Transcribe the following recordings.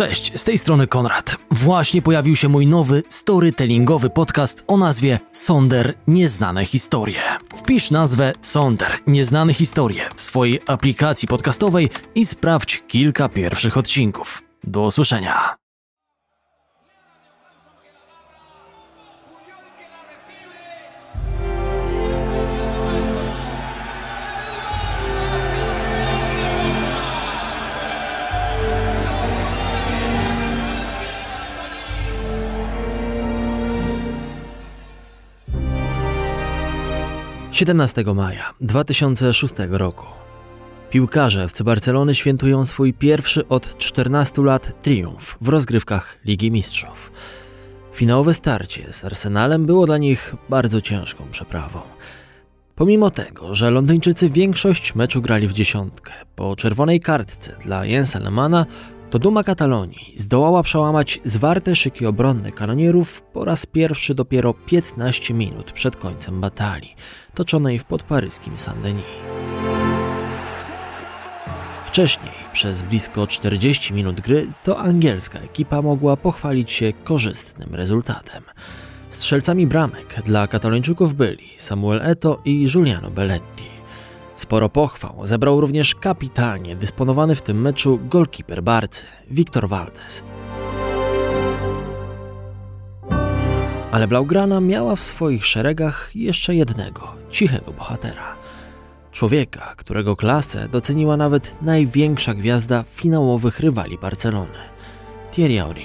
Cześć, z tej strony Konrad. Właśnie pojawił się mój nowy storytellingowy podcast o nazwie Sonder Nieznane Historie. Wpisz nazwę Sonder Nieznane Historie w swojej aplikacji podcastowej i sprawdź kilka pierwszych odcinków. Do usłyszenia. 17 maja 2006 roku. Piłkarze FC Barcelony świętują swój pierwszy od 14 lat triumf w rozgrywkach Ligi Mistrzów. Finałowe starcie z Arsenalem było dla nich bardzo ciężką przeprawą. Pomimo tego, że Londyńczycy większość meczu grali w dziesiątkę, po czerwonej kartce dla Jensa Lemana to duma Katalonii zdołała przełamać zwarte szyki obronne kanonierów po raz pierwszy dopiero 15 minut przed końcem batalii, toczonej w podparyskim Saint-Denis. Wcześniej, przez blisko 40 minut gry, to angielska ekipa mogła pochwalić się korzystnym rezultatem. Strzelcami bramek dla katalończyków byli Samuel Eto i Giuliano Belletti. Sporo pochwał zebrał również kapitalnie dysponowany w tym meczu golkiper Barcy, Wiktor Valdes. Ale Blaugrana miała w swoich szeregach jeszcze jednego, cichego bohatera. Człowieka, którego klasę doceniła nawet największa gwiazda finałowych rywali Barcelony, Thierry Henry.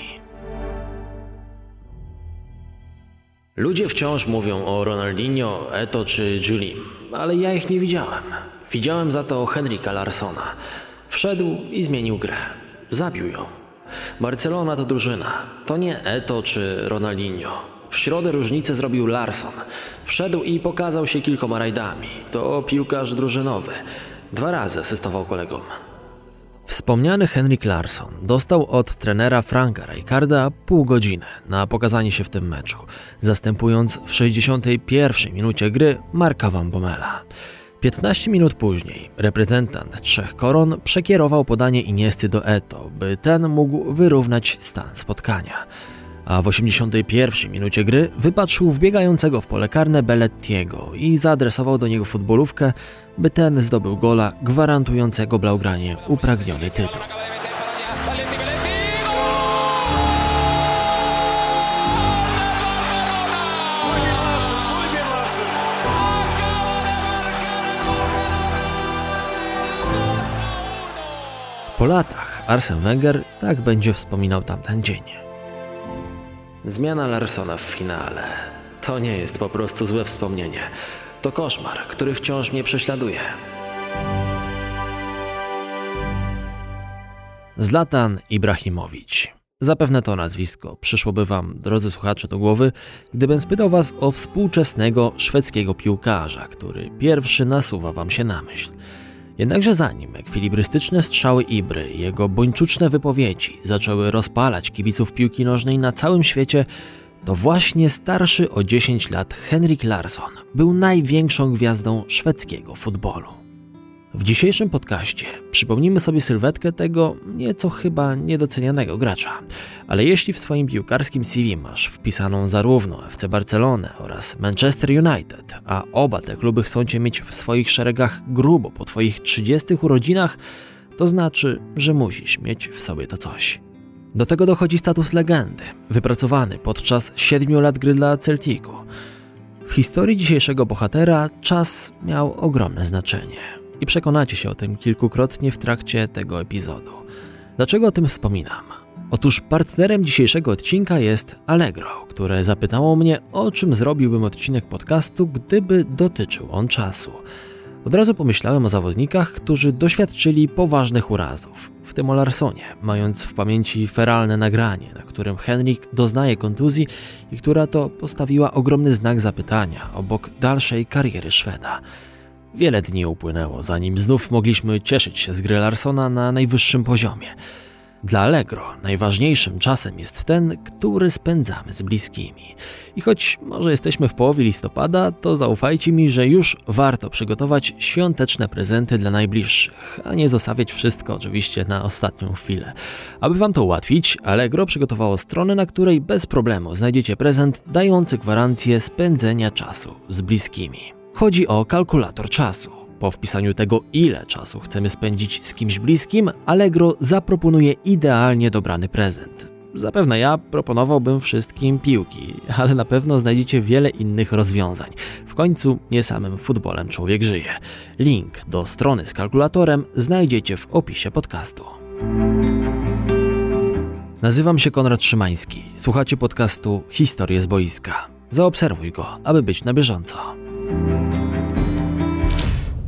Ludzie wciąż mówią o Ronaldinho, Eto czy Julim, ale ja ich nie widziałem. Widziałem za to Henryka Larsona. Wszedł i zmienił grę. Zabił ją. Barcelona to drużyna. To nie Eto czy Ronaldinho. W środę różnicę zrobił Larson. Wszedł i pokazał się kilkoma rajdami. To piłkarz drużynowy. Dwa razy asystował kolegom. Wspomniany Henrik Larsson dostał od trenera Franka Rijkaarda pół godziny na pokazanie się w tym meczu, zastępując w 61 minucie gry Marka Van Bommela. 15 minut później reprezentant Trzech Koron przekierował podanie Iniesty do Eto, by ten mógł wyrównać stan spotkania. A w 81 minucie gry wypatrzył wbiegającego w pole karne Bellettiego i zaadresował do niego futbolówkę, by ten zdobył gola gwarantującego Blaugranie upragniony tytuł. Po latach Arsene Wenger tak będzie wspominał tamten dzień. Zmiana Larsona w finale to nie jest po prostu złe wspomnienie. To koszmar, który wciąż mnie prześladuje. Zlatan Ibrahimowicz. Zapewne to nazwisko przyszłoby Wam, drodzy słuchacze, do głowy, gdybym spytał Was o współczesnego szwedzkiego piłkarza, który pierwszy nasuwa Wam się na myśl. Jednakże zanim ekwilibrystyczne strzały Ibry i jego buńczuczne wypowiedzi zaczęły rozpalać kibiców piłki nożnej na całym świecie, to właśnie starszy o 10 lat Henrik Larsson był największą gwiazdą szwedzkiego futbolu. W dzisiejszym podcaście przypomnimy sobie sylwetkę tego nieco chyba niedocenianego gracza. Ale jeśli w swoim piłkarskim CV masz wpisaną zarówno FC Barcelonę oraz Manchester United, a oba te kluby chcą cię mieć w swoich szeregach grubo po twoich 30 urodzinach, to znaczy, że musisz mieć w sobie to coś. Do tego dochodzi status legendy, wypracowany podczas 7 lat gry dla Celticu. W historii dzisiejszego bohatera czas miał ogromne znaczenie i przekonacie się o tym kilkukrotnie w trakcie tego epizodu. Dlaczego o tym wspominam? Otóż partnerem dzisiejszego odcinka jest Allegro, które zapytało mnie, o czym zrobiłbym odcinek podcastu, gdyby dotyczył on czasu. Od razu pomyślałem o zawodnikach, którzy doświadczyli poważnych urazów, w tym o Larsonie, mając w pamięci feralne nagranie, na którym Henrik doznaje kontuzji i która to postawiła ogromny znak zapytania obok dalszej kariery Szweda. Wiele dni upłynęło, zanim znów mogliśmy cieszyć się z gry Larsona na najwyższym poziomie. Dla Allegro najważniejszym czasem jest ten, który spędzamy z bliskimi. I choć może jesteśmy w połowie listopada, to zaufajcie mi, że już warto przygotować świąteczne prezenty dla najbliższych, a nie zostawiać wszystko oczywiście na ostatnią chwilę. Aby Wam to ułatwić, Allegro przygotowało stronę, na której bez problemu znajdziecie prezent dający gwarancję spędzenia czasu z bliskimi. Chodzi o kalkulator czasu. Po wpisaniu tego, ile czasu chcemy spędzić z kimś bliskim, Allegro zaproponuje idealnie dobrany prezent. Zapewne ja proponowałbym wszystkim piłki, ale na pewno znajdziecie wiele innych rozwiązań. W końcu nie samym futbolem człowiek żyje. Link do strony z kalkulatorem znajdziecie w opisie podcastu. Nazywam się Konrad Szymański. Słuchacie podcastu Historie z boiska. Zaobserwuj go, aby być na bieżąco.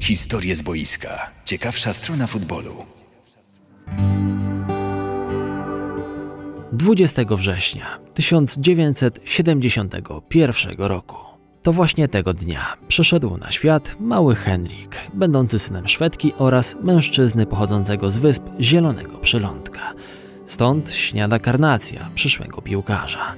Historie z boiska. Ciekawsza strona futbolu. 20 września 1971 roku. To właśnie tego dnia przyszedł na świat mały Henrik, będący synem Szwedki oraz mężczyzny pochodzącego z wysp Zielonego Przylądka. Stąd śniada karnacja przyszłego piłkarza.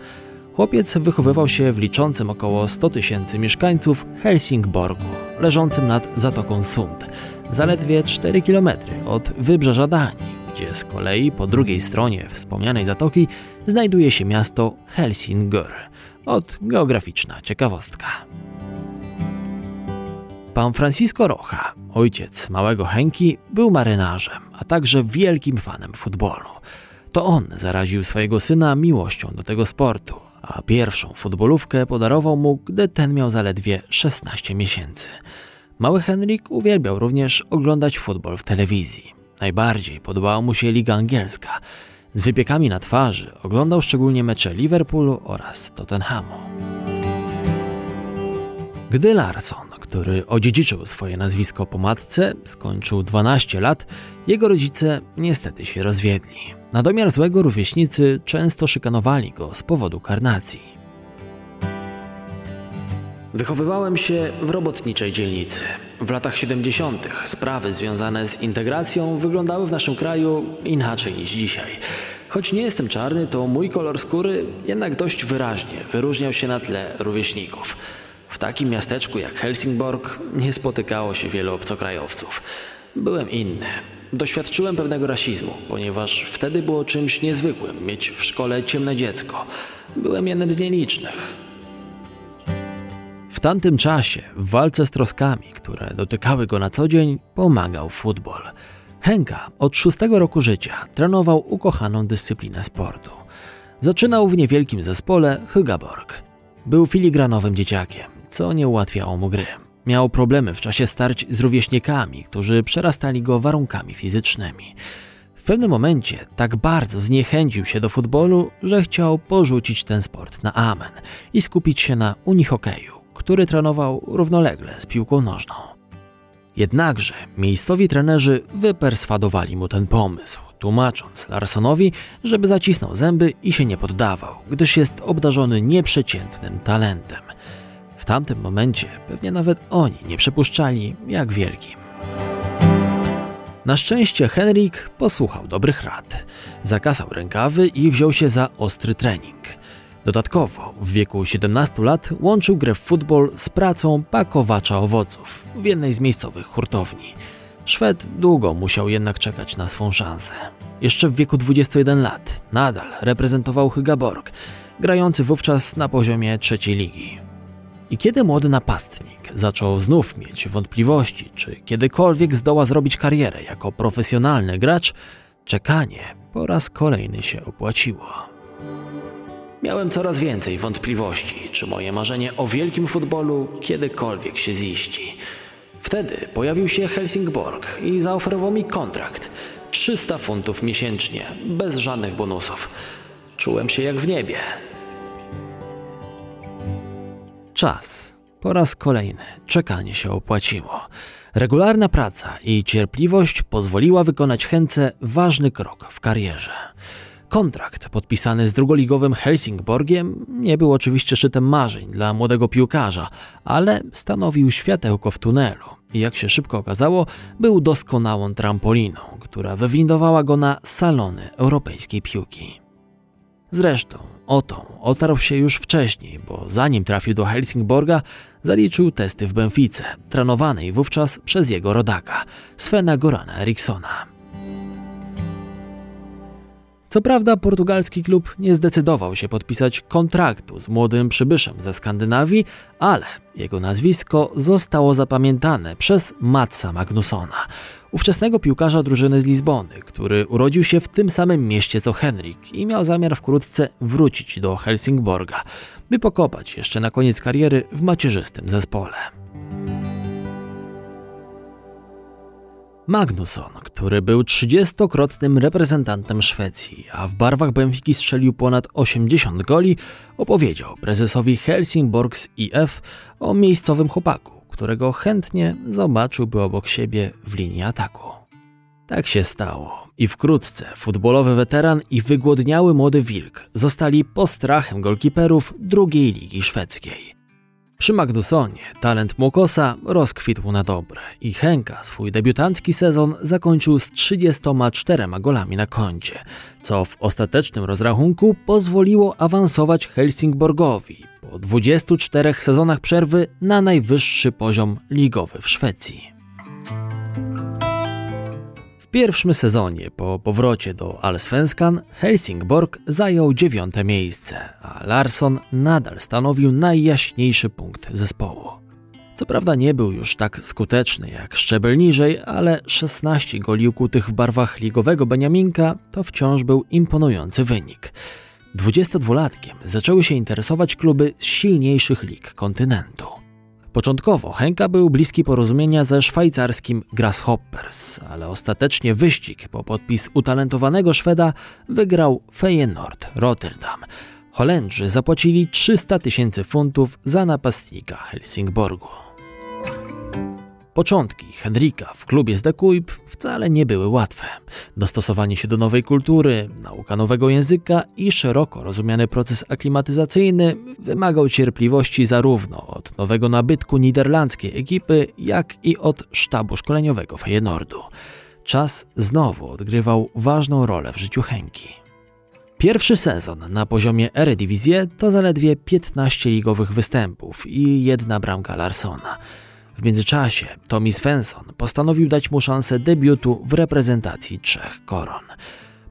Chłopiec wychowywał się w liczącym około 100 tysięcy mieszkańców Helsingborgu, leżącym nad Zatoką Sund, zaledwie 4 km od wybrzeża Danii, gdzie z kolei po drugiej stronie wspomnianej zatoki znajduje się miasto Helsingør. Od geograficzna ciekawostka. Pan Francisco Rocha, ojciec małego Henki, był marynarzem, a także wielkim fanem futbolu. To on zaraził swojego syna miłością do tego sportu, a pierwszą futbolówkę podarował mu, gdy ten miał zaledwie 16 miesięcy. Mały Henryk uwielbiał również oglądać futbol w telewizji. Najbardziej podobała mu się liga angielska. Z wypiekami na twarzy oglądał szczególnie mecze Liverpoolu oraz Tottenhamu. Gdy Larson, który odziedziczył swoje nazwisko po matce, skończył 12 lat, jego rodzice niestety się rozwiedli. Na domiar złego rówieśnicy często szykanowali go z powodu karnacji. Wychowywałem się w robotniczej dzielnicy. W latach 70. sprawy związane z integracją wyglądały w naszym kraju inaczej niż dzisiaj. Choć nie jestem czarny, to mój kolor skóry jednak dość wyraźnie wyróżniał się na tle rówieśników. W takim miasteczku jak Helsingborg nie spotykało się wielu obcokrajowców. Byłem inny. Doświadczyłem pewnego rasizmu, ponieważ wtedy było czymś niezwykłym mieć w szkole ciemne dziecko. Byłem jednym z nielicznych. W tamtym czasie, w walce z troskami, które dotykały go na co dzień, pomagał futbol. Henka od szóstego roku życia trenował ukochaną dyscyplinę sportu. Zaczynał w niewielkim zespole Hygaborg. Był filigranowym dzieciakiem, co nie ułatwiało mu gry. Miał problemy w czasie starć z rówieśnikami, którzy przerastali go warunkami fizycznymi. W pewnym momencie tak bardzo zniechęcił się do futbolu, że chciał porzucić ten sport na amen i skupić się na unihokeju, który trenował równolegle z piłką nożną. Jednakże miejscowi trenerzy wyperswadowali mu ten pomysł, tłumacząc Larsonowi, żeby zacisnął zęby i się nie poddawał, gdyż jest obdarzony nieprzeciętnym talentem – tamtym momencie pewnie nawet oni nie przypuszczali, jak wielkim. Na szczęście Henrik posłuchał dobrych rad. Zakasał rękawy i wziął się za ostry trening. Dodatkowo w wieku 17 lat łączył grę w futbol z pracą pakowacza owoców w jednej z miejscowych hurtowni. Szwed długo musiał jednak czekać na swą szansę. Jeszcze w wieku 21 lat nadal reprezentował Hygaborg, grający wówczas na poziomie trzeciej ligi. I kiedy młody napastnik zaczął znów mieć wątpliwości, czy kiedykolwiek zdoła zrobić karierę jako profesjonalny gracz, czekanie po raz kolejny się opłaciło. Miałem coraz więcej wątpliwości, czy moje marzenie o wielkim futbolu kiedykolwiek się ziści. Wtedy pojawił się Helsingborg i zaoferował mi kontrakt 300 funtów miesięcznie, bez żadnych bonusów. Czułem się jak w niebie. Czas. Po raz kolejny czekanie się opłaciło. Regularna praca i cierpliwość pozwoliła wykonać chęce ważny krok w karierze. Kontrakt podpisany z drugoligowym Helsingborgiem nie był oczywiście szczytem marzeń dla młodego piłkarza, ale stanowił światełko w tunelu i jak się szybko okazało, był doskonałą trampoliną, która wywindowała go na salony europejskiej piłki. Zresztą o tą otarł się już wcześniej, bo zanim trafił do Helsingborga, zaliczył testy w Benfice, trenowanej wówczas przez jego rodaka, Svena Gorana Erikssona. Co prawda portugalski klub nie zdecydował się podpisać kontraktu z młodym przybyszem ze Skandynawii, ale jego nazwisko zostało zapamiętane przez Matsa Magnussona, ówczesnego piłkarza drużyny z Lizbony, który urodził się w tym samym mieście co Henrik i miał zamiar wkrótce wrócić do Helsingborga, by pokopać jeszcze na koniec kariery w macierzystym zespole. Magnusson, który był 30-krotnym reprezentantem Szwecji, a w barwach Benfiki strzelił ponad 80 goli, opowiedział prezesowi Helsingborgs IF o miejscowym chłopaku, którego chętnie zobaczyłby obok siebie w linii ataku. Tak się stało i wkrótce futbolowy weteran i wygłodniały młody wilk zostali postrachem golkiperów drugiej ligi szwedzkiej. Przy Magnussonie talent Mokosa rozkwitł na dobre i Henka swój debiutancki sezon zakończył z 34 golami na koncie, co w ostatecznym rozrachunku pozwoliło awansować Helsingborgowi po 24 sezonach przerwy na najwyższy poziom ligowy w Szwecji pierwszym sezonie po powrocie do Allsvenskan Helsingborg zajął dziewiąte miejsce, a Larsson nadal stanowił najjaśniejszy punkt zespołu. Co prawda nie był już tak skuteczny jak szczebel niżej, ale 16 goli ukutych w barwach ligowego Beniaminka to wciąż był imponujący wynik. 22-latkiem zaczęły się interesować kluby z silniejszych lig kontynentu. Początkowo Henka był bliski porozumienia ze szwajcarskim Grasshoppers, ale ostatecznie wyścig po podpis utalentowanego Szweda wygrał Feyenoord Rotterdam. Holendrzy zapłacili 300 tysięcy funtów za napastnika Helsingborgu. Początki Henrika w klubie z Kuip wcale nie były łatwe. Dostosowanie się do nowej kultury, nauka nowego języka i szeroko rozumiany proces aklimatyzacyjny wymagał cierpliwości zarówno od nowego nabytku niderlandzkiej ekipy, jak i od sztabu szkoleniowego Feyenoordu. Czas znowu odgrywał ważną rolę w życiu Henki. Pierwszy sezon na poziomie Eredivisie to zaledwie 15 ligowych występów i jedna bramka Larsona – w międzyczasie Tommy Svensson postanowił dać mu szansę debiutu w reprezentacji trzech koron.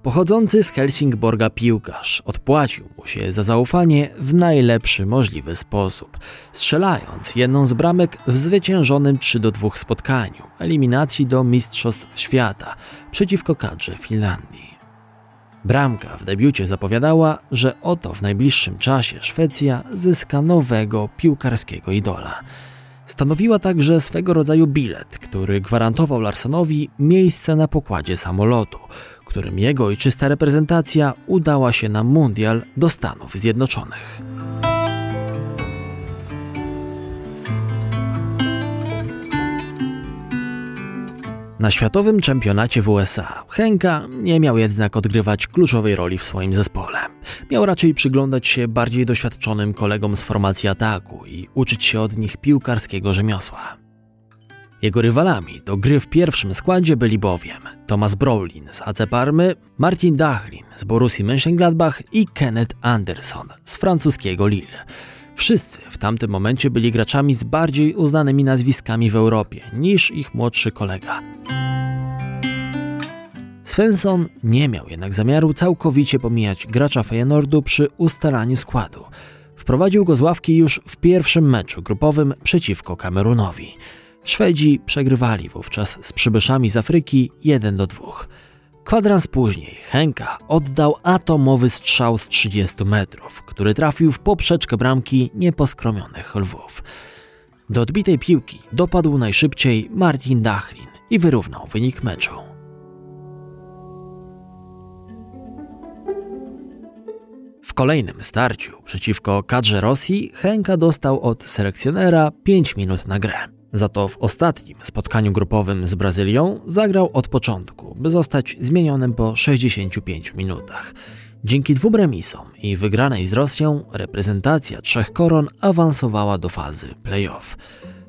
Pochodzący z Helsingborga piłkarz odpłacił mu się za zaufanie w najlepszy możliwy sposób, strzelając jedną z bramek w zwyciężonym 3 do 2 spotkaniu eliminacji do Mistrzostw Świata przeciwko kadrze Finlandii. Bramka w debiucie zapowiadała, że oto w najbliższym czasie Szwecja zyska nowego piłkarskiego idola – Stanowiła także swego rodzaju bilet, który gwarantował Larsonowi miejsce na pokładzie samolotu, którym jego ojczysta reprezentacja udała się na mundial do Stanów Zjednoczonych. Na światowym czempionacie w USA Henka nie miał jednak odgrywać kluczowej roli w swoim zespole. Miał raczej przyglądać się bardziej doświadczonym kolegom z formacji ataku i uczyć się od nich piłkarskiego rzemiosła. Jego rywalami do gry w pierwszym składzie byli bowiem Thomas Brolin z AC Parmy, Martin Dachlin z Borussii Mönchengladbach i Kenneth Anderson z francuskiego Lille. Wszyscy w tamtym momencie byli graczami z bardziej uznanymi nazwiskami w Europie niż ich młodszy kolega. Svensson nie miał jednak zamiaru całkowicie pomijać gracza Feyenoordu przy ustalaniu składu. Wprowadził go z ławki już w pierwszym meczu grupowym przeciwko Kamerunowi. Szwedzi przegrywali wówczas z przybyszami z Afryki 1 do 2. Kwadrans później Henka oddał atomowy strzał z 30 metrów, który trafił w poprzeczkę bramki nieposkromionych lwów. Do odbitej piłki dopadł najszybciej Martin Dachlin i wyrównał wynik meczu. W kolejnym starciu przeciwko kadrze Rosji Henka dostał od selekcjonera 5 minut na grę. Za to w ostatnim spotkaniu grupowym z Brazylią zagrał od początku, by zostać zmienionym po 65 minutach. Dzięki dwóm remisom i wygranej z Rosją, reprezentacja trzech koron awansowała do fazy playoff.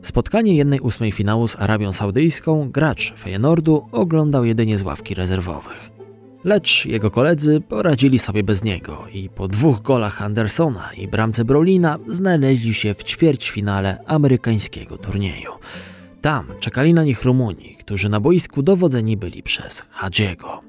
Spotkanie jednej ósmej finału z Arabią Saudyjską gracz Feyenoordu oglądał jedynie z ławki rezerwowych. Lecz jego koledzy poradzili sobie bez niego i po dwóch golach Andersona i bramce Brolina znaleźli się w ćwierćfinale amerykańskiego turnieju. Tam czekali na nich Rumuni, którzy na boisku dowodzeni byli przez Hadziego.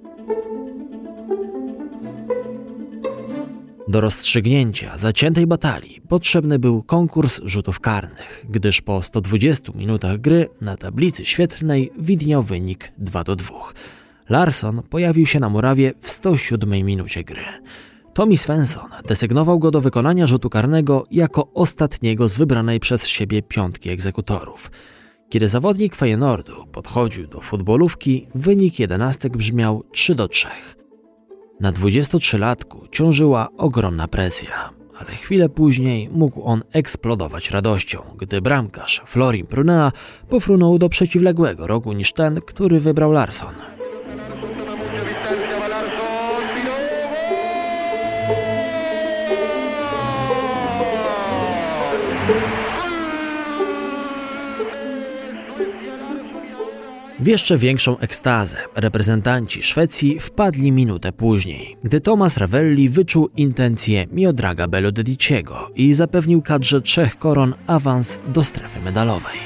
Do rozstrzygnięcia zaciętej batalii potrzebny był konkurs rzutów karnych, gdyż po 120 minutach gry na tablicy świetlnej widniał wynik 2 do 2. Larson pojawił się na murawie w 107 minucie gry. Tommy Svensson desygnował go do wykonania rzutu karnego jako ostatniego z wybranej przez siebie piątki egzekutorów. Kiedy zawodnik Feyenoordu podchodził do futbolówki, wynik jedenastek brzmiał 3 do 3. Na 23-latku ciążyła ogromna presja, ale chwilę później mógł on eksplodować radością, gdy bramkarz Florin Prunea pofrunął do przeciwległego rogu niż ten, który wybrał Larson. W jeszcze większą ekstazę reprezentanci Szwecji wpadli minutę później, gdy Thomas Ravelli wyczuł intencje Miodraga Belodediciego i zapewnił kadrze trzech koron awans do strefy medalowej.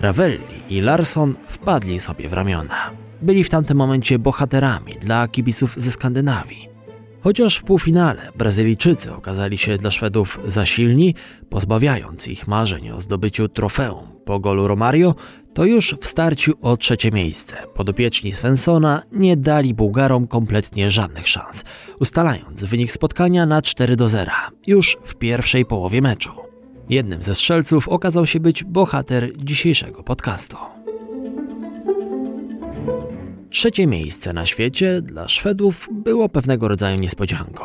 Ravelli i Larson wpadli sobie w ramiona. Byli w tamtym momencie bohaterami dla kibiców ze Skandynawii. Chociaż w półfinale Brazylijczycy okazali się dla Szwedów za silni, pozbawiając ich marzeń o zdobyciu trofeum po golu Romario, to już w starciu o trzecie miejsce podopieczni Svensona nie dali Bułgarom kompletnie żadnych szans, ustalając wynik spotkania na 4 do 0 już w pierwszej połowie meczu. Jednym ze strzelców okazał się być bohater dzisiejszego podcastu. Trzecie miejsce na świecie dla Szwedów było pewnego rodzaju niespodzianką.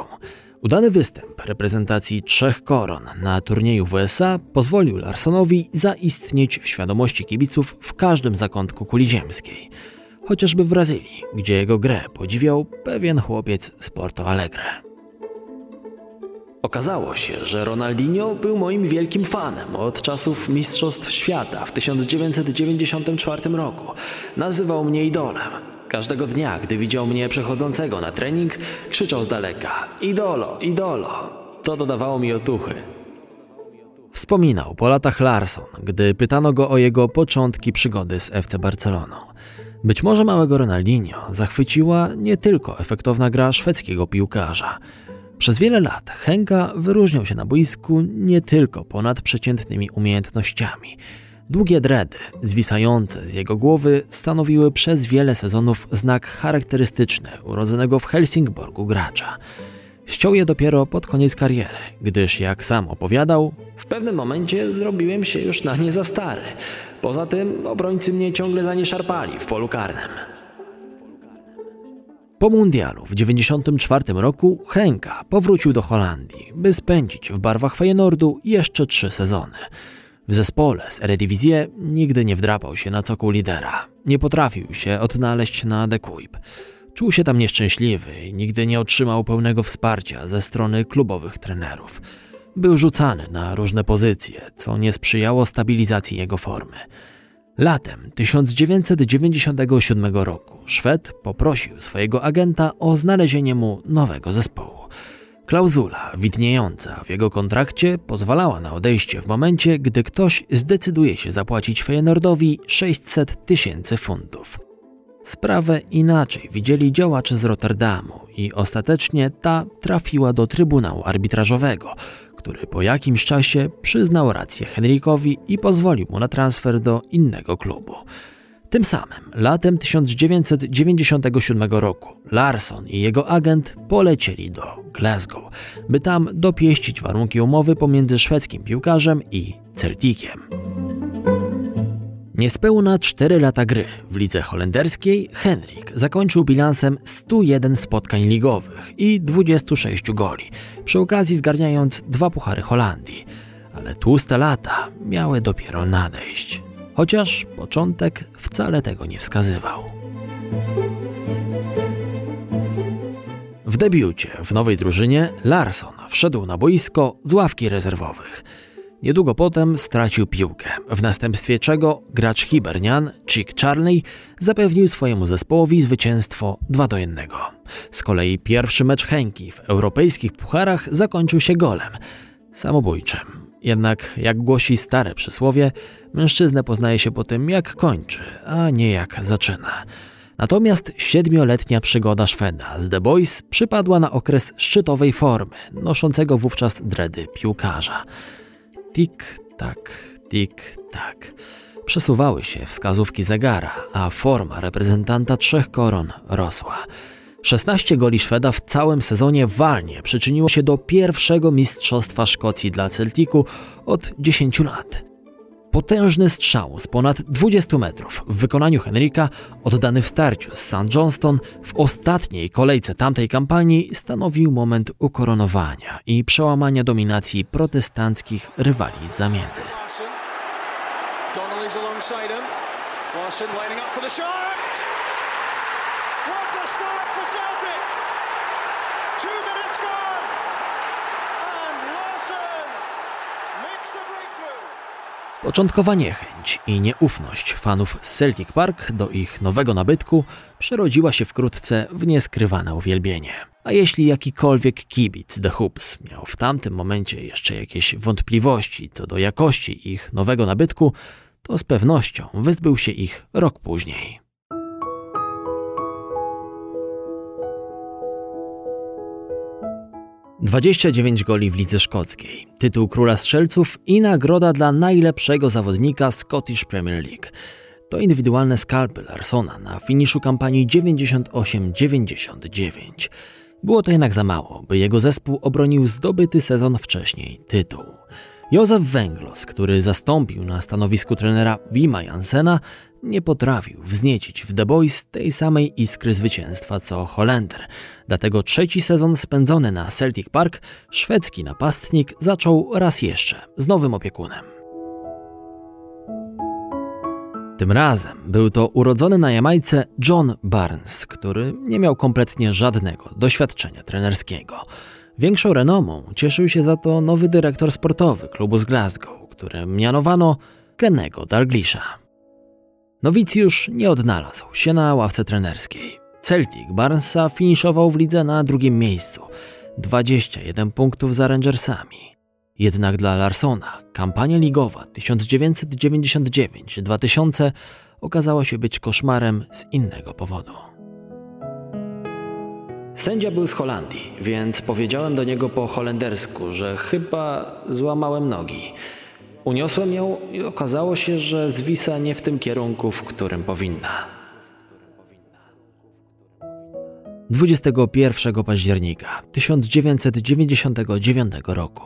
Udany występ reprezentacji trzech koron na turnieju w USA pozwolił Larsonowi zaistnieć w świadomości kibiców w każdym zakątku kuli ziemskiej. Chociażby w Brazylii, gdzie jego grę podziwiał pewien chłopiec z Porto Alegre. Okazało się, że Ronaldinho był moim wielkim fanem od czasów Mistrzostw Świata w 1994 roku. Nazywał mnie idolem. Każdego dnia, gdy widział mnie przechodzącego na trening, krzyczał z daleka: Idolo, idolo! To dodawało mi otuchy. Wspominał po latach Larson, gdy pytano go o jego początki przygody z FC Barceloną. Być może małego Ronaldinho zachwyciła nie tylko efektowna gra szwedzkiego piłkarza. Przez wiele lat Henka wyróżniał się na boisku nie tylko ponadprzeciętnymi umiejętnościami. Długie dredy, zwisające z jego głowy, stanowiły przez wiele sezonów znak charakterystyczny urodzonego w Helsingborgu gracza. Ściął je dopiero pod koniec kariery, gdyż, jak sam opowiadał, w pewnym momencie zrobiłem się już na nie za stary. Poza tym obrońcy mnie ciągle za nie szarpali w polu karnym. Po mundialu w 1994 roku Henka powrócił do Holandii, by spędzić w barwach Feyenoordu jeszcze trzy sezony. W zespole z Eredivisie nigdy nie wdrapał się na cokół lidera. Nie potrafił się odnaleźć na The Kuip. Czuł się tam nieszczęśliwy i nigdy nie otrzymał pełnego wsparcia ze strony klubowych trenerów. Był rzucany na różne pozycje, co nie sprzyjało stabilizacji jego formy. Latem 1997 roku Szwed poprosił swojego agenta o znalezienie mu nowego zespołu. Klauzula widniejąca w jego kontrakcie pozwalała na odejście w momencie, gdy ktoś zdecyduje się zapłacić Feyenoordowi 600 tysięcy funtów. Sprawę inaczej widzieli działacze z Rotterdamu i ostatecznie ta trafiła do Trybunału Arbitrażowego, który po jakimś czasie przyznał rację Henrykowi i pozwolił mu na transfer do innego klubu. Tym samym, latem 1997 roku, Larson i jego agent polecieli do Glasgow, by tam dopieścić warunki umowy pomiędzy szwedzkim piłkarzem i Celticiem. Niespełna 4 lata gry w lidze holenderskiej Henrik zakończył bilansem 101 spotkań ligowych i 26 goli, przy okazji zgarniając dwa puchary Holandii. Ale tłuste lata miały dopiero nadejść. Chociaż początek wcale tego nie wskazywał. W debiucie w nowej drużynie Larson wszedł na boisko z ławki rezerwowych – Niedługo potem stracił piłkę, w następstwie czego gracz Hibernian, Chick Charley, zapewnił swojemu zespołowi zwycięstwo 2 do 1. Z kolei pierwszy mecz Henki w europejskich pucharach zakończył się golem, samobójczym. Jednak, jak głosi stare przysłowie, mężczyznę poznaje się po tym, jak kończy, a nie jak zaczyna. Natomiast siedmioletnia przygoda Szweda z The Boys przypadła na okres szczytowej formy, noszącego wówczas dredy piłkarza. Tik-tak, tik-tak. Przesuwały się wskazówki zegara, a forma reprezentanta trzech koron rosła. 16 goli Szweda w całym sezonie walnie przyczyniło się do pierwszego mistrzostwa Szkocji dla Celticu od 10 lat. Potężny strzał z ponad 20 metrów w wykonaniu Henryka, oddany w starciu z St. Johnston w ostatniej kolejce tamtej kampanii, stanowił moment ukoronowania i przełamania dominacji protestanckich rywali z Początkowa niechęć i nieufność fanów Celtic Park do ich nowego nabytku przerodziła się wkrótce w nieskrywane uwielbienie. A jeśli jakikolwiek kibic The Hoops miał w tamtym momencie jeszcze jakieś wątpliwości co do jakości ich nowego nabytku, to z pewnością wyzbył się ich rok później. 29 goli w lidze szkockiej, tytuł króla strzelców i nagroda dla najlepszego zawodnika Scottish Premier League. To indywidualne skalpy Larsona na finiszu kampanii 98-99. Było to jednak za mało, by jego zespół obronił zdobyty sezon wcześniej tytuł. Józef Węglos, który zastąpił na stanowisku trenera Wima Jansena, nie potrafił wzniecić w The Boys tej samej iskry zwycięstwa co Holender. Dlatego trzeci sezon spędzony na Celtic Park szwedzki napastnik zaczął raz jeszcze z nowym opiekunem. Tym razem był to urodzony na Jamajce John Barnes, który nie miał kompletnie żadnego doświadczenia trenerskiego. Większą renomą cieszył się za to nowy dyrektor sportowy klubu z Glasgow, którym mianowano Kennego Dalglisha. Nowicjusz nie odnalazł się na ławce trenerskiej. Celtic Barnesa finiszował w lidze na drugim miejscu, 21 punktów za Rangersami. Jednak dla Larsona kampania ligowa 1999-2000 okazała się być koszmarem z innego powodu. Sędzia był z Holandii, więc powiedziałem do niego po holendersku, że chyba złamałem nogi. Uniosłem ją i okazało się, że zwisa nie w tym kierunku, w którym powinna. 21 października 1999 roku.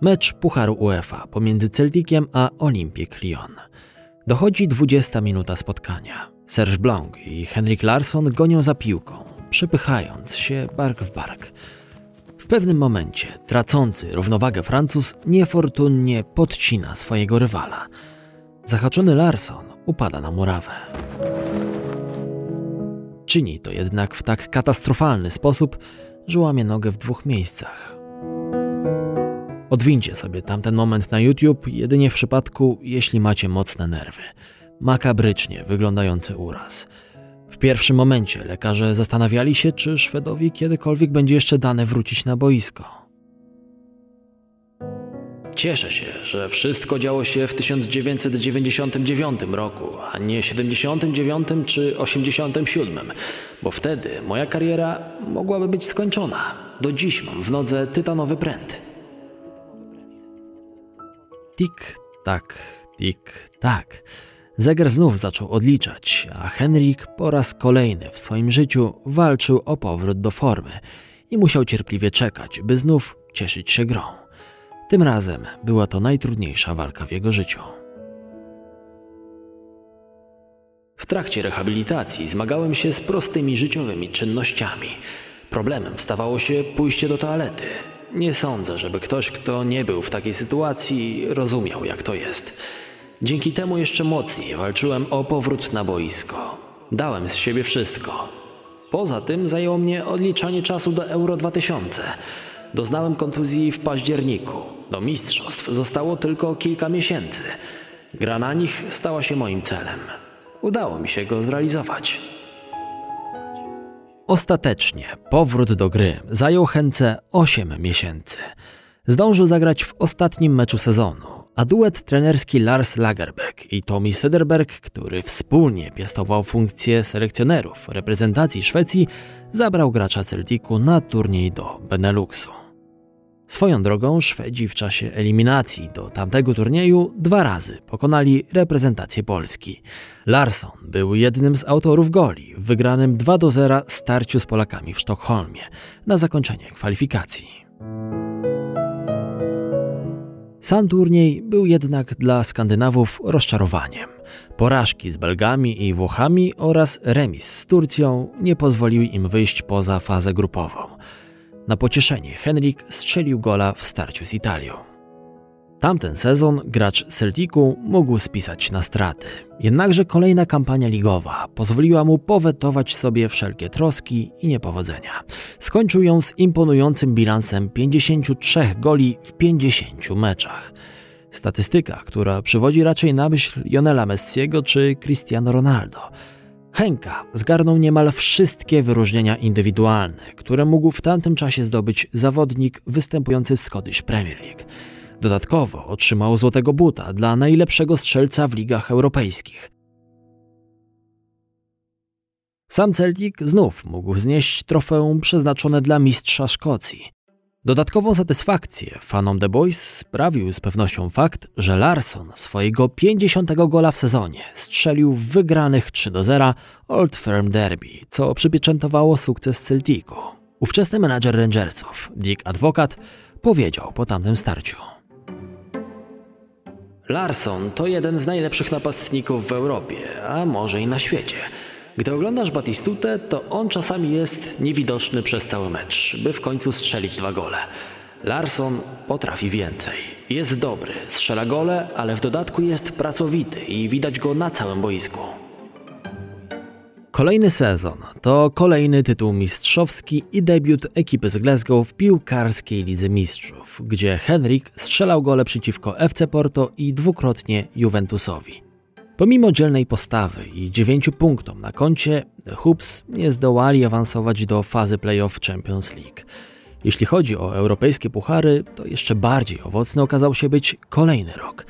Mecz Pucharu UEFA pomiędzy Celticiem a Olympique Lyon. Dochodzi 20 minuta spotkania. Serge Blanc i Henrik Larsson gonią za piłką, przepychając się bark w bark. W pewnym momencie tracący równowagę Francuz niefortunnie podcina swojego rywala. Zahaczony Larson upada na murawę. Czyni to jednak w tak katastrofalny sposób, że łamie nogę w dwóch miejscach. Odwincie sobie tamten moment na YouTube jedynie w przypadku, jeśli macie mocne nerwy. Makabrycznie wyglądający uraz – w pierwszym momencie lekarze zastanawiali się, czy Szwedowi kiedykolwiek będzie jeszcze dane wrócić na boisko. Cieszę się, że wszystko działo się w 1999 roku, a nie 79 czy 87, bo wtedy moja kariera mogłaby być skończona. Do dziś mam w nodze tytanowy pręt. Tik, tak, tik, tak. Zegar znów zaczął odliczać, a Henrik po raz kolejny w swoim życiu walczył o powrót do formy i musiał cierpliwie czekać, by znów cieszyć się grą. Tym razem była to najtrudniejsza walka w jego życiu. W trakcie rehabilitacji zmagałem się z prostymi życiowymi czynnościami. Problemem stawało się pójście do toalety. Nie sądzę, żeby ktoś, kto nie był w takiej sytuacji, rozumiał, jak to jest. Dzięki temu jeszcze mocniej walczyłem o powrót na boisko. Dałem z siebie wszystko. Poza tym zajęło mnie odliczanie czasu do Euro 2000. Doznałem kontuzji w październiku. Do mistrzostw zostało tylko kilka miesięcy. Gra na nich stała się moim celem. Udało mi się go zrealizować. Ostatecznie powrót do gry zajął Hence 8 miesięcy. Zdążył zagrać w ostatnim meczu sezonu, a duet trenerski Lars Lagerbeck i Tommy Sederberg, który wspólnie piastował funkcję selekcjonerów reprezentacji Szwecji, zabrał gracza Celticu na turniej do Beneluxu. Swoją drogą Szwedzi w czasie eliminacji do tamtego turnieju dwa razy pokonali reprezentację Polski. Larsson był jednym z autorów goli w wygranym 2 do 0 starciu z Polakami w Sztokholmie na zakończenie kwalifikacji. Sam turniej był jednak dla Skandynawów rozczarowaniem. Porażki z Belgami i Włochami oraz remis z Turcją nie pozwoliły im wyjść poza fazę grupową. Na pocieszenie Henrik strzelił gola w starciu z Italią. Tamten sezon gracz Celticu mógł spisać na straty. Jednakże kolejna kampania ligowa pozwoliła mu powetować sobie wszelkie troski i niepowodzenia. Skończył ją z imponującym bilansem 53 goli w 50 meczach. Statystyka, która przywodzi raczej na myśl Lionela Messiego czy Cristiano Ronaldo – Henka zgarnął niemal wszystkie wyróżnienia indywidualne, które mógł w tamtym czasie zdobyć zawodnik występujący w Scottish Premier League. Dodatkowo otrzymał złotego buta dla najlepszego strzelca w ligach europejskich. Sam Celtic znów mógł znieść trofeum przeznaczone dla mistrza Szkocji. Dodatkową satysfakcję fanom The Boys sprawił z pewnością fakt, że Larson swojego 50 gola w sezonie strzelił w wygranych 3 do 0 Old Firm Derby, co przypieczętowało sukces Celticu. Ówczesny menadżer Rangersów, Dick Advocat, powiedział po tamtym starciu. Larson to jeden z najlepszych napastników w Europie, a może i na świecie – gdy oglądasz Batistutę, to on czasami jest niewidoczny przez cały mecz, by w końcu strzelić dwa gole. Larson potrafi więcej. Jest dobry, strzela gole, ale w dodatku jest pracowity i widać go na całym boisku. Kolejny sezon to kolejny tytuł mistrzowski i debiut ekipy z Glasgow w piłkarskiej Lidze Mistrzów, gdzie Henrik strzelał gole przeciwko FC Porto i dwukrotnie Juventusowi. Pomimo dzielnej postawy i dziewięciu punktom na koncie, Hoops nie zdołali awansować do fazy playoff Champions League. Jeśli chodzi o europejskie puchary, to jeszcze bardziej owocny okazał się być kolejny rok.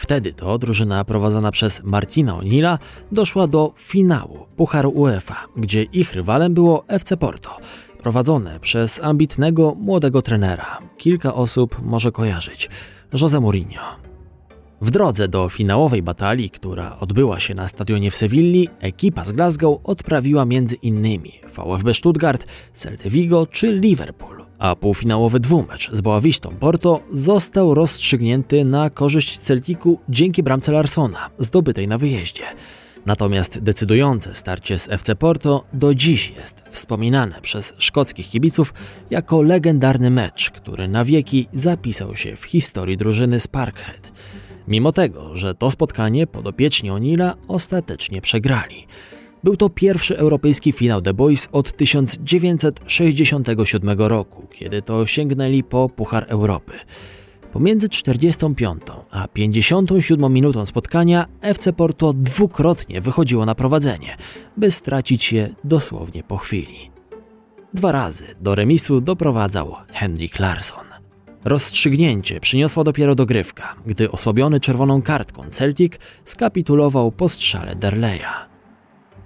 Wtedy to drużyna prowadzona przez Martina O'Neilla doszła do finału Pucharu UEFA, gdzie ich rywalem było FC Porto, prowadzone przez ambitnego młodego trenera. Kilka osób może kojarzyć. Jose Mourinho. W drodze do finałowej batalii, która odbyła się na stadionie w Sewilli, ekipa z Glasgow odprawiła między innymi VfB Stuttgart, Celta Vigo czy Liverpool, a półfinałowy dwumecz z Boavistą Porto został rozstrzygnięty na korzyść Celticu dzięki bramce Larsona, zdobytej na wyjeździe. Natomiast decydujące starcie z FC Porto do dziś jest wspominane przez szkockich kibiców jako legendarny mecz, który na wieki zapisał się w historii drużyny z Parkhead. Mimo tego, że to spotkanie podopieczni Onila ostatecznie przegrali. Był to pierwszy europejski finał The Boys od 1967 roku, kiedy to sięgnęli po Puchar Europy. Pomiędzy 45 a 57 minutą spotkania FC Porto dwukrotnie wychodziło na prowadzenie, by stracić je dosłownie po chwili. Dwa razy do remisu doprowadzał Henrik Larsson. Rozstrzygnięcie przyniosła dopiero dogrywka, gdy osłabiony czerwoną kartką Celtic skapitulował po strzale Derleya.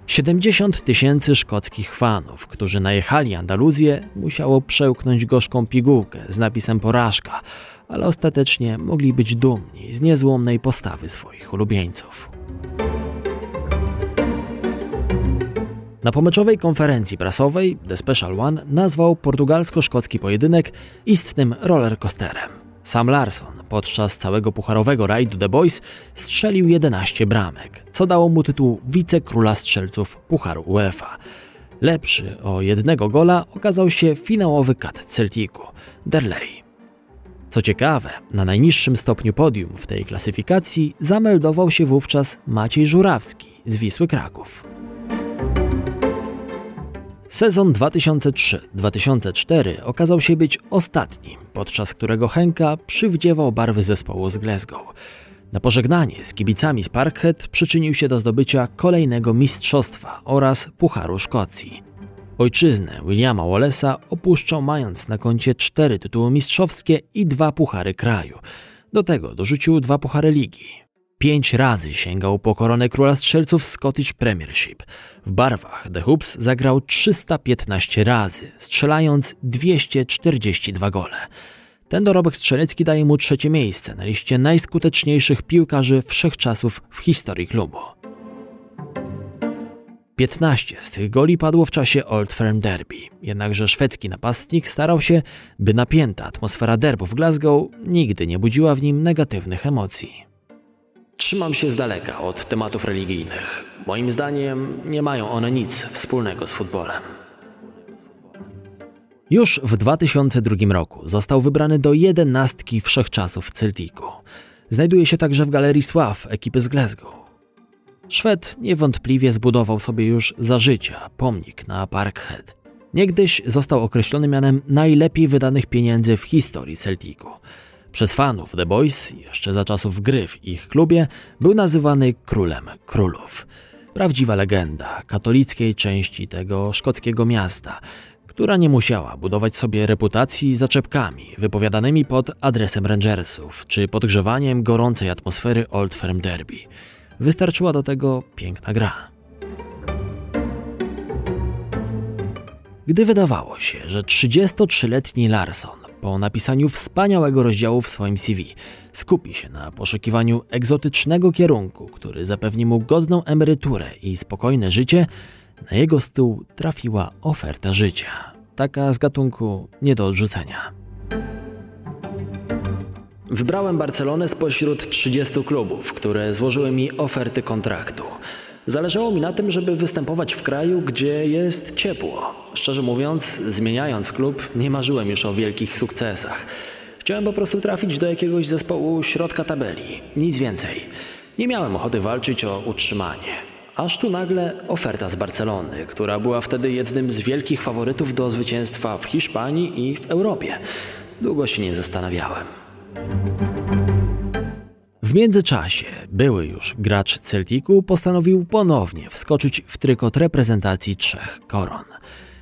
70 tysięcy szkockich fanów, którzy najechali Andaluzję, musiało przełknąć gorzką pigułkę z napisem porażka, ale ostatecznie mogli być dumni z niezłomnej postawy swoich ulubieńców. Na pomeczowej konferencji prasowej The Special One nazwał portugalsko-szkocki pojedynek istnym rollercoasterem. Sam Larsson podczas całego pucharowego rajdu The Boys strzelił 11 bramek, co dało mu tytuł wicekróla strzelców Pucharu UEFA. Lepszy o jednego gola okazał się finałowy kat Celticu, Derley. Co ciekawe, na najniższym stopniu podium w tej klasyfikacji zameldował się wówczas Maciej Żurawski z Wisły Kraków. Sezon 2003-2004 okazał się być ostatnim, podczas którego Henka przywdziewał barwy zespołu z Glasgow. Na pożegnanie z kibicami z Parkhead przyczynił się do zdobycia kolejnego mistrzostwa oraz Pucharu Szkocji. Ojczyznę Williama Wallace'a opuszczał mając na koncie cztery tytuły mistrzowskie i dwa puchary kraju. Do tego dorzucił dwa puchary ligi. Pięć razy sięgał po koronę króla strzelców Scottish Premiership. W barwach The Hoops zagrał 315 razy, strzelając 242 gole. Ten dorobek strzelecki daje mu trzecie miejsce na liście najskuteczniejszych piłkarzy wszechczasów w historii klubu. 15 z tych goli padło w czasie Old Firm Derby, jednakże szwedzki napastnik starał się, by napięta atmosfera derbu w Glasgow nigdy nie budziła w nim negatywnych emocji. Trzymam się z daleka od tematów religijnych. Moim zdaniem nie mają one nic wspólnego z futbolem. Już w 2002 roku został wybrany do jedenastki wszechczasów Celticu. Znajduje się także w Galerii Sław ekipy z Glasgow. Szwed niewątpliwie zbudował sobie już za życia pomnik na Parkhead. Niegdyś został określony mianem najlepiej wydanych pieniędzy w historii Celticu. Przez fanów The Boys, jeszcze za czasów gry w ich klubie, był nazywany królem królów. Prawdziwa legenda katolickiej części tego szkockiego miasta, która nie musiała budować sobie reputacji zaczepkami wypowiadanymi pod adresem Rangersów czy podgrzewaniem gorącej atmosfery Old Firm Derby. Wystarczyła do tego piękna gra. Gdy wydawało się, że 33-letni Larson po napisaniu wspaniałego rozdziału w swoim CV skupi się na poszukiwaniu egzotycznego kierunku, który zapewni mu godną emeryturę i spokojne życie, na jego stół trafiła oferta życia. Taka z gatunku nie do odrzucenia. Wybrałem Barcelonę spośród 30 klubów, które złożyły mi oferty kontraktu. Zależało mi na tym, żeby występować w kraju, gdzie jest ciepło. Szczerze mówiąc, zmieniając klub, nie marzyłem już o wielkich sukcesach. Chciałem po prostu trafić do jakiegoś zespołu środka tabeli, nic więcej. Nie miałem ochoty walczyć o utrzymanie. Aż tu nagle oferta z Barcelony, która była wtedy jednym z wielkich faworytów do zwycięstwa w Hiszpanii i w Europie. Długo się nie zastanawiałem. Międzyczasie były już gracz Celticu postanowił ponownie wskoczyć w trykot reprezentacji trzech koron.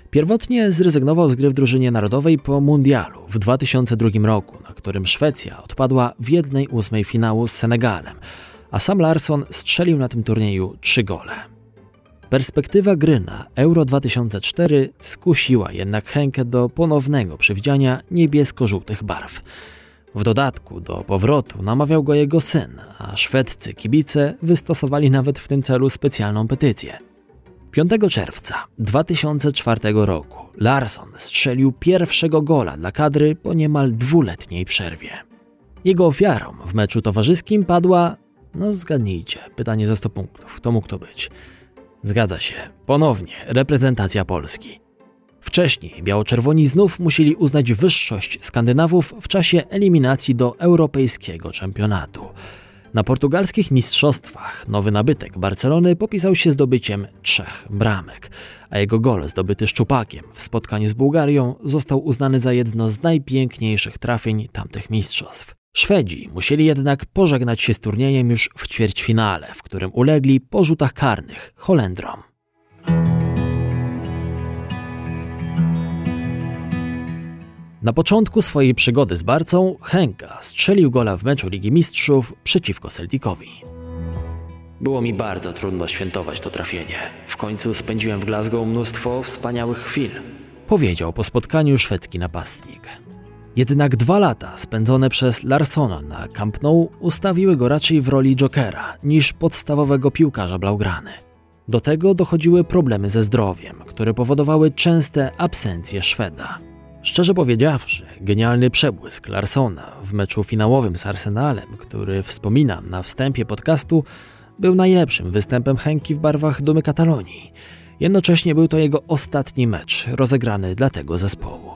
Pierwotnie zrezygnował z gry w drużynie narodowej po mundialu w 2002 roku, na którym Szwecja odpadła w jednej ósmej finału z Senegalem, a sam Larsson strzelił na tym turnieju trzy gole. Perspektywa gry na Euro 2004 skusiła jednak Henkę do ponownego przywdziania niebiesko-żółtych barw. W dodatku do powrotu namawiał go jego syn, a szwedzcy kibice wystosowali nawet w tym celu specjalną petycję. 5 czerwca 2004 roku Larsson strzelił pierwszego gola dla kadry po niemal dwuletniej przerwie. Jego ofiarą w meczu towarzyskim padła, no zgadnijcie, pytanie za 100 punktów, kto mógł to być? Zgadza się, ponownie reprezentacja Polski. Wcześniej biało-czerwoni znów musieli uznać wyższość Skandynawów w czasie eliminacji do europejskiego czempionatu. Na portugalskich mistrzostwach nowy nabytek Barcelony popisał się zdobyciem trzech bramek, a jego gol zdobyty szczupakiem w spotkaniu z Bułgarią został uznany za jedno z najpiękniejszych trafień tamtych mistrzostw. Szwedzi musieli jednak pożegnać się z turniejem już w ćwierćfinale, w którym ulegli po rzutach karnych Holendrom. Na początku swojej przygody z Barcą Henka strzelił gola w meczu Ligi Mistrzów przeciwko Celticowi. Było mi bardzo trudno świętować to trafienie. W końcu spędziłem w Glasgow mnóstwo wspaniałych chwil. Powiedział po spotkaniu szwedzki napastnik. Jednak dwa lata spędzone przez Larsona na Camp Nou ustawiły go raczej w roli jokera niż podstawowego piłkarza Blaugrany. Do tego dochodziły problemy ze zdrowiem, które powodowały częste absencje Szweda. Szczerze powiedziawszy, genialny przebłysk Larsona w meczu finałowym z Arsenalem, który wspominam na wstępie podcastu, był najlepszym występem Henki w barwach Dumy Katalonii. Jednocześnie był to jego ostatni mecz rozegrany dla tego zespołu.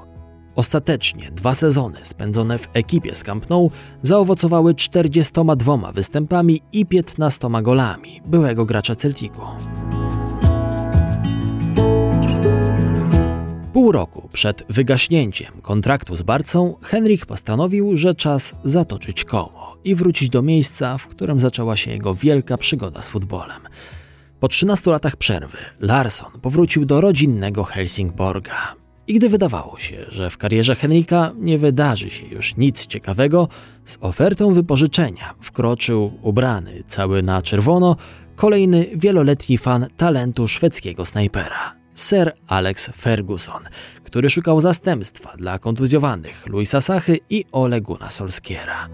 Ostatecznie dwa sezony spędzone w ekipie z Camp Nou zaowocowały 42 występami i 15 golami byłego gracza Celticu. Pół roku przed wygaśnięciem kontraktu z Barcą, Henrik postanowił, że czas zatoczyć koło i wrócić do miejsca, w którym zaczęła się jego wielka przygoda z futbolem. Po 13 latach przerwy Larsson powrócił do rodzinnego Helsingborga. I gdy wydawało się, że w karierze Henrika nie wydarzy się już nic ciekawego, z ofertą wypożyczenia wkroczył ubrany cały na czerwono kolejny wieloletni fan talentu szwedzkiego snajpera, Sir Alex Ferguson, który szukał zastępstwa dla kontuzjowanych Luisa Sachy i Ole Guna Solskiera.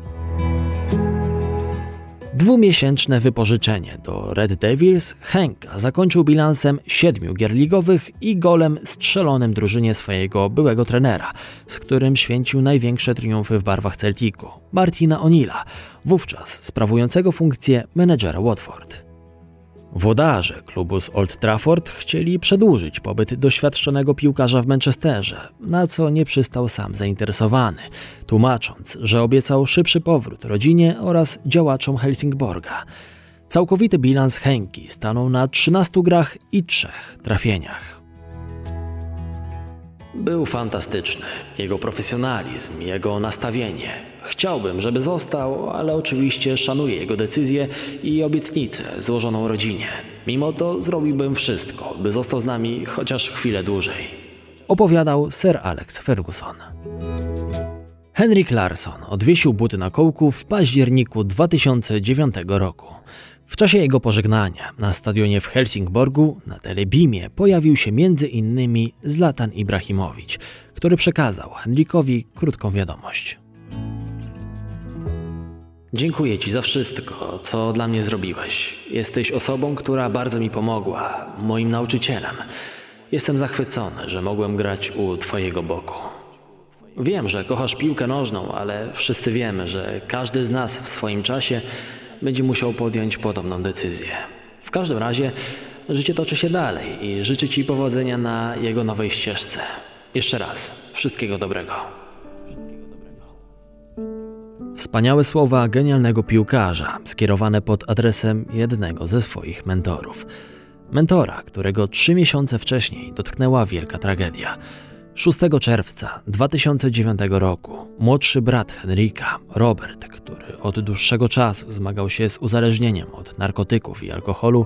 Dwumiesięczne wypożyczenie do Red Devils Henka zakończył bilansem siedmiu gier ligowych i golem strzelonym drużynie swojego byłego trenera, z którym święcił największe triumfy w barwach Celticu, Martina O'Neilla, wówczas sprawującego funkcję menedżera Watford. Włodarze klubu z Old Trafford chcieli przedłużyć pobyt doświadczonego piłkarza w Manchesterze, na co nie przystał sam zainteresowany, tłumacząc, że obiecał szybszy powrót rodzinie oraz działaczom Helsingborga. Całkowity bilans Henki stanął na 13 grach i 3 trafieniach. Był fantastyczny. Jego profesjonalizm, jego nastawienie. Chciałbym, żeby został, ale oczywiście szanuję jego decyzję i obietnicę złożoną rodzinie. Mimo to zrobiłbym wszystko, by został z nami chociaż chwilę dłużej. Opowiadał Sir Alex Ferguson. Henrik Larsson odwiesił buty na kołku w październiku 2009 roku. W czasie jego pożegnania na stadionie w Helsingborgu na telebimie pojawił się m.in. Zlatan Ibrahimowicz, który przekazał Henrikowi krótką wiadomość. Dziękuję Ci za wszystko, co dla mnie zrobiłeś. Jesteś osobą, która bardzo mi pomogła, moim nauczycielem. Jestem zachwycony, że mogłem grać u Twojego boku. Wiem, że kochasz piłkę nożną, ale wszyscy wiemy, że każdy z nas w swoim czasie będzie musiał podjąć podobną decyzję. W każdym razie życie toczy się dalej i życzę Ci powodzenia na jego nowej ścieżce. Jeszcze raz, wszystkiego dobrego. Wspaniałe słowa genialnego piłkarza, skierowane pod adresem jednego ze swoich mentorów. Mentora, którego trzy miesiące wcześniej dotknęła wielka tragedia. 6 czerwca 2009 roku młodszy brat Henrika, Robert, który od dłuższego czasu zmagał się z uzależnieniem od narkotyków i alkoholu,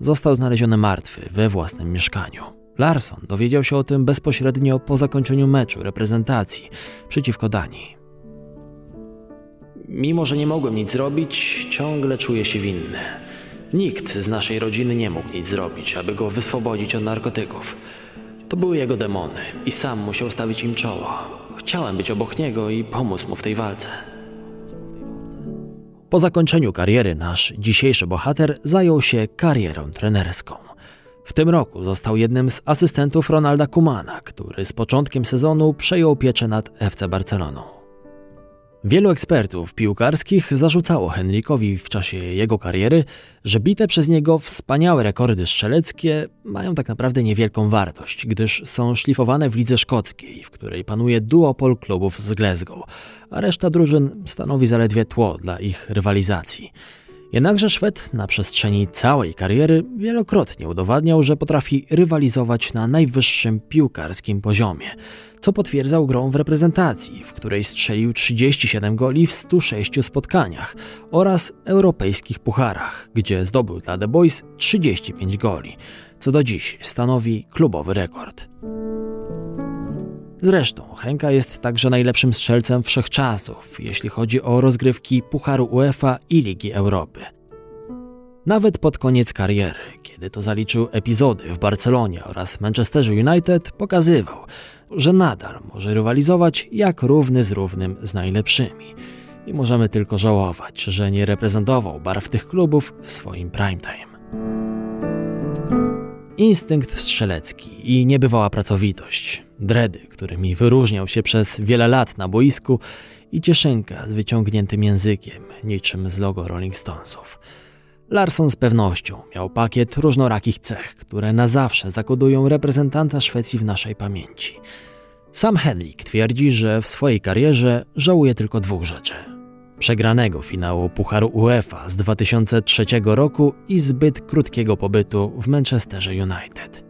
został znaleziony martwy we własnym mieszkaniu. Larson dowiedział się o tym bezpośrednio po zakończeniu meczu reprezentacji przeciwko Danii. Mimo, że nie mogłem nic zrobić, ciągle czuję się winny. Nikt z naszej rodziny nie mógł nic zrobić, aby go wyswobodzić od narkotyków. To były jego demony i sam musiał stawić im czoło. Chciałem być obok niego i pomóc mu w tej walce. Po zakończeniu kariery nasz dzisiejszy bohater zajął się karierą trenerską. W tym roku został jednym z asystentów Ronalda Kumana, który z początkiem sezonu przejął pieczę nad FC Barceloną. Wielu ekspertów piłkarskich zarzucało Henrikowi w czasie jego kariery, że bite przez niego wspaniałe rekordy strzeleckie mają tak naprawdę niewielką wartość, gdyż są szlifowane w lidze szkockiej, w której panuje duopol klubów z Glasgow, a reszta drużyn stanowi zaledwie tło dla ich rywalizacji. Jednakże Szwed na przestrzeni całej kariery wielokrotnie udowadniał, że potrafi rywalizować na najwyższym piłkarskim poziomie, co potwierdzał grą w reprezentacji, w której strzelił 37 goli w 106 spotkaniach oraz europejskich pucharach, gdzie zdobył dla The Boys 35 goli, co do dziś stanowi klubowy rekord. Zresztą Henka jest także najlepszym strzelcem wszechczasów, jeśli chodzi o rozgrywki Pucharu UEFA i Ligi Europy. Nawet pod koniec kariery, kiedy to zaliczył epizody w Barcelonie oraz Manchesterze United, pokazywał, że nadal może rywalizować jak równy z równym z najlepszymi. I możemy tylko żałować, że nie reprezentował barw tych klubów w swoim prime time. Instynkt strzelecki i niebywała pracowitość, dredy, którymi wyróżniał się przez wiele lat na boisku i cieszynka z wyciągniętym językiem, niczym z logo Rolling Stonesów. Larson z pewnością miał pakiet różnorakich cech, które na zawsze zakodują reprezentanta Szwecji w naszej pamięci. Sam Henrik twierdzi, że w swojej karierze żałuje tylko dwóch rzeczy. Przegranego finału Pucharu UEFA z 2003 roku i zbyt krótkiego pobytu w Manchesterze United.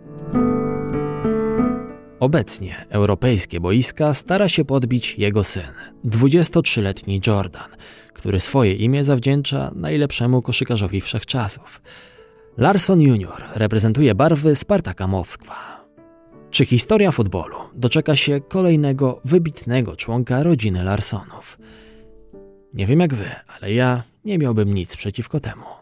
Obecnie europejskie boiska stara się podbić jego syn, 23-letni Jordan, który swoje imię zawdzięcza najlepszemu koszykarzowi wszechczasów. Larson Junior reprezentuje barwy Spartaka Moskwa. Czy historia futbolu doczeka się kolejnego wybitnego członka rodziny Larsonów? Nie wiem jak wy, ale ja nie miałbym nic przeciwko temu.